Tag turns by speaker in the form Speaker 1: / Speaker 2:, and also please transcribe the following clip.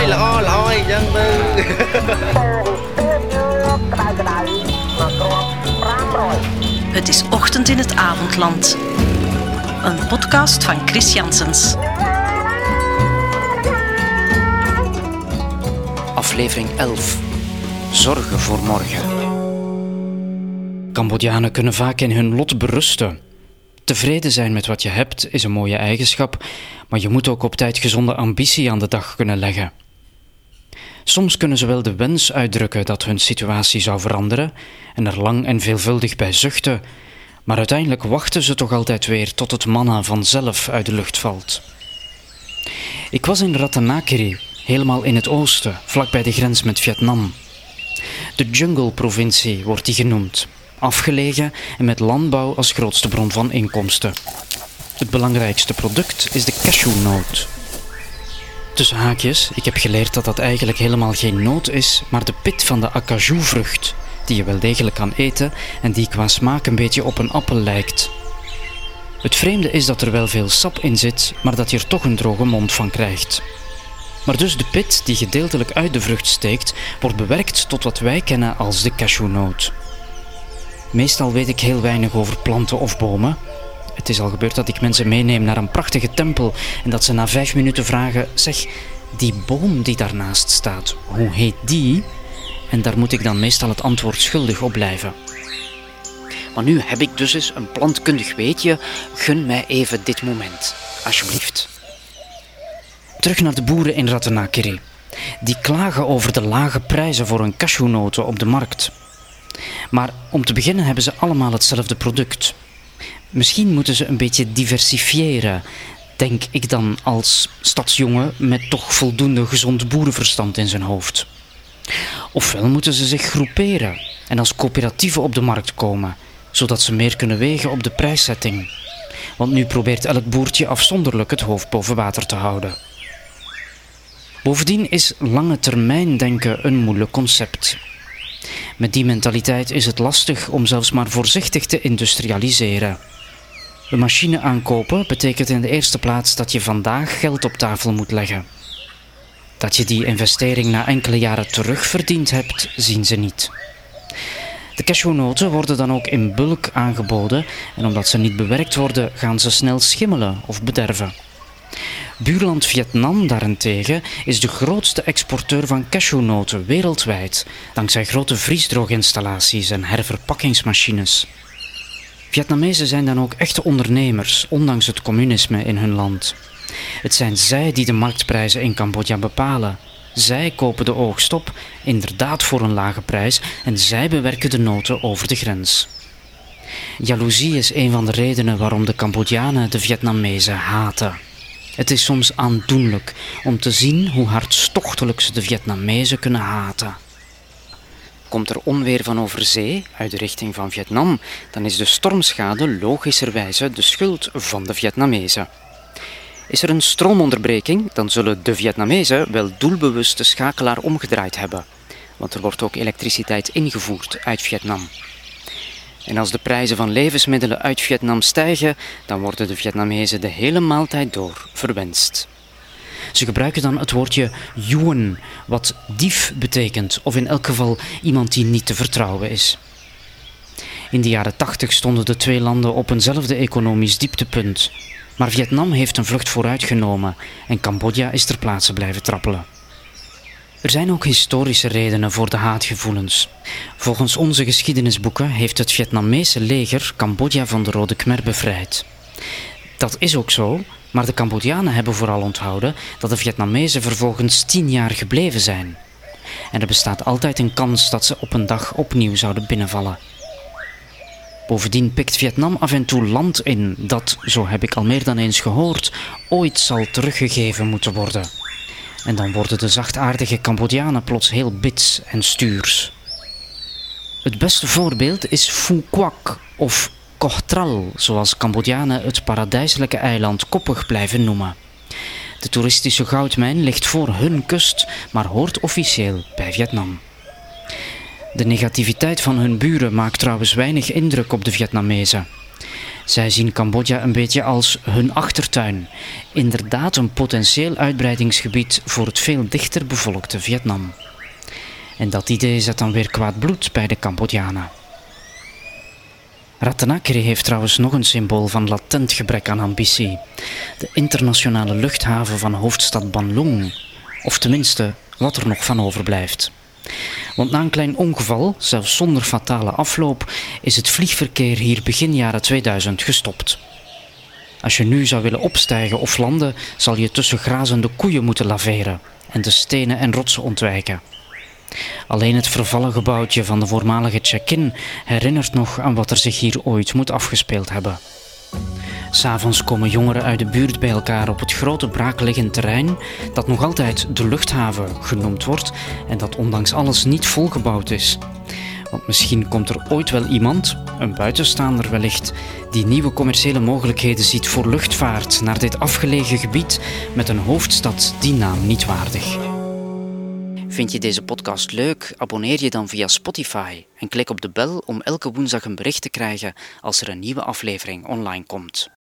Speaker 1: យល្អល្អអញ្ចឹងទៅ
Speaker 2: Het is ochtend in het avondland. Een podcast van Chris Janssens.
Speaker 3: Aflevering 11. Zorgen voor morgen. Cambodjanen kunnen vaak in hun lot berusten. Tevreden zijn met wat je hebt is een mooie eigenschap, maar je moet ook op tijd gezonde ambitie aan de dag kunnen leggen. Soms kunnen ze wel de wens uitdrukken dat hun situatie zou veranderen en er lang en veelvuldig bij zuchten, maar uiteindelijk wachten ze toch altijd weer tot het manna vanzelf uit de lucht valt. Ik was in Ratanakiri, helemaal in het oosten, vlakbij de grens met Vietnam. De Jungle-provincie wordt die genoemd, afgelegen en met landbouw als grootste bron van inkomsten. Het belangrijkste product is de cashewnoot. Tussen haakjes, ik heb geleerd dat dat eigenlijk helemaal geen noot is, maar de pit van de acajou-vrucht, die je wel degelijk kan eten en die qua smaak een beetje op een appel lijkt. Het vreemde is dat er wel veel sap in zit, maar dat je er toch een droge mond van krijgt. Maar dus de pit die gedeeltelijk uit de vrucht steekt, wordt bewerkt tot wat wij kennen als de cashewnoot. Meestal weet ik heel weinig over planten of bomen. Het is al gebeurd dat ik mensen meeneem naar een prachtige tempel en dat ze na vijf minuten vragen: Zeg, die boom die daarnaast staat, hoe heet die? En daar moet ik dan meestal het antwoord schuldig op blijven. Maar nu heb ik dus eens een plantkundig weetje. Gun mij even dit moment, alsjeblieft. Terug naar de boeren in Ratanakiri. Die klagen over de lage prijzen voor hun cashewnoten op de markt. Maar om te beginnen hebben ze allemaal hetzelfde product. Misschien moeten ze een beetje diversifiëren, denk ik dan als stadsjongen met toch voldoende gezond boerenverstand in zijn hoofd. Ofwel moeten ze zich groeperen en als coöperatieven op de markt komen, zodat ze meer kunnen wegen op de prijszetting. Want nu probeert elk boertje afzonderlijk het hoofd boven water te houden. Bovendien is lange termijn denken een moeilijk concept. Met die mentaliteit is het lastig om zelfs maar voorzichtig te industrialiseren. Een machine aankopen betekent in de eerste plaats dat je vandaag geld op tafel moet leggen. Dat je die investering na enkele jaren terugverdiend hebt, zien ze niet. De cashewnoten worden dan ook in bulk aangeboden en omdat ze niet bewerkt worden, gaan ze snel schimmelen of bederven. Buurland Vietnam daarentegen is de grootste exporteur van cashewnoten wereldwijd, dankzij grote vriesdrooginstallaties en herverpakkingsmachines. Vietnamezen zijn dan ook echte ondernemers, ondanks het communisme in hun land. Het zijn zij die de marktprijzen in Cambodja bepalen. Zij kopen de oogst op, inderdaad voor een lage prijs, en zij bewerken de noten over de grens. Jaloezie is een van de redenen waarom de Cambodjanen de Vietnamezen haten. Het is soms aandoenlijk om te zien hoe hartstochtelijk ze de Vietnamezen kunnen haten. Komt er onweer van over zee, uit de richting van Vietnam, dan is de stormschade logischerwijze de schuld van de Vietnamezen. Is er een stroomonderbreking, dan zullen de Vietnamezen wel doelbewust de schakelaar omgedraaid hebben, want er wordt ook elektriciteit ingevoerd uit Vietnam. En als de prijzen van levensmiddelen uit Vietnam stijgen, dan worden de Vietnamezen de hele maaltijd door verwenst. Ze gebruiken dan het woordje yuan, wat dief betekent, of in elk geval iemand die niet te vertrouwen is. In de jaren tachtig stonden de twee landen op eenzelfde economisch dieptepunt. Maar Vietnam heeft een vlucht vooruit genomen en Cambodja is ter plaatse blijven trappelen. Er zijn ook historische redenen voor de haatgevoelens. Volgens onze geschiedenisboeken heeft het Vietnamese leger Cambodja van de Rode Khmer bevrijd. Dat is ook zo, maar de Cambodjanen hebben vooral onthouden dat de Vietnamezen vervolgens tien jaar gebleven zijn. En er bestaat altijd een kans dat ze op een dag opnieuw zouden binnenvallen. Bovendien pikt Vietnam af en toe land in dat, zo heb ik al meer dan eens gehoord, ooit zal teruggegeven moeten worden. En dan worden de zachtaardige Cambodjanen plots heel bits en stuurs. Het beste voorbeeld is Phu Quoc of Kochtral, zoals Cambodjanen het paradijselijke eiland koppig blijven noemen. De toeristische goudmijn ligt voor hun kust, maar hoort officieel bij Vietnam. De negativiteit van hun buren maakt trouwens weinig indruk op de Vietnamezen. Zij zien Cambodja een beetje als hun achtertuin. Inderdaad een potentieel uitbreidingsgebied voor het veel dichter bevolkte Vietnam. En dat idee zet dan weer kwaad bloed bij de Cambodjanen. Ratanakri heeft trouwens nog een symbool van latent gebrek aan ambitie. De internationale luchthaven van hoofdstad Banlung. Of tenminste, wat er nog van overblijft. Want na een klein ongeval, zelfs zonder fatale afloop, is het vliegverkeer hier begin jaren 2000 gestopt. Als je nu zou willen opstijgen of landen, zal je tussen grazende koeien moeten laveren en de stenen en rotsen ontwijken. Alleen het vervallen gebouwtje van de voormalige check-in herinnert nog aan wat er zich hier ooit moet afgespeeld hebben. S'avonds komen jongeren uit de buurt bij elkaar op het grote braakliggend terrein dat nog altijd de luchthaven genoemd wordt en dat ondanks alles niet volgebouwd is. Want misschien komt er ooit wel iemand, een buitenstaander wellicht, die nieuwe commerciële mogelijkheden ziet voor luchtvaart naar dit afgelegen gebied met een hoofdstad die naam niet waardig. Vind je deze podcast leuk? Abonneer je dan via Spotify en klik op de bel om elke woensdag een bericht te krijgen als er een nieuwe aflevering online komt.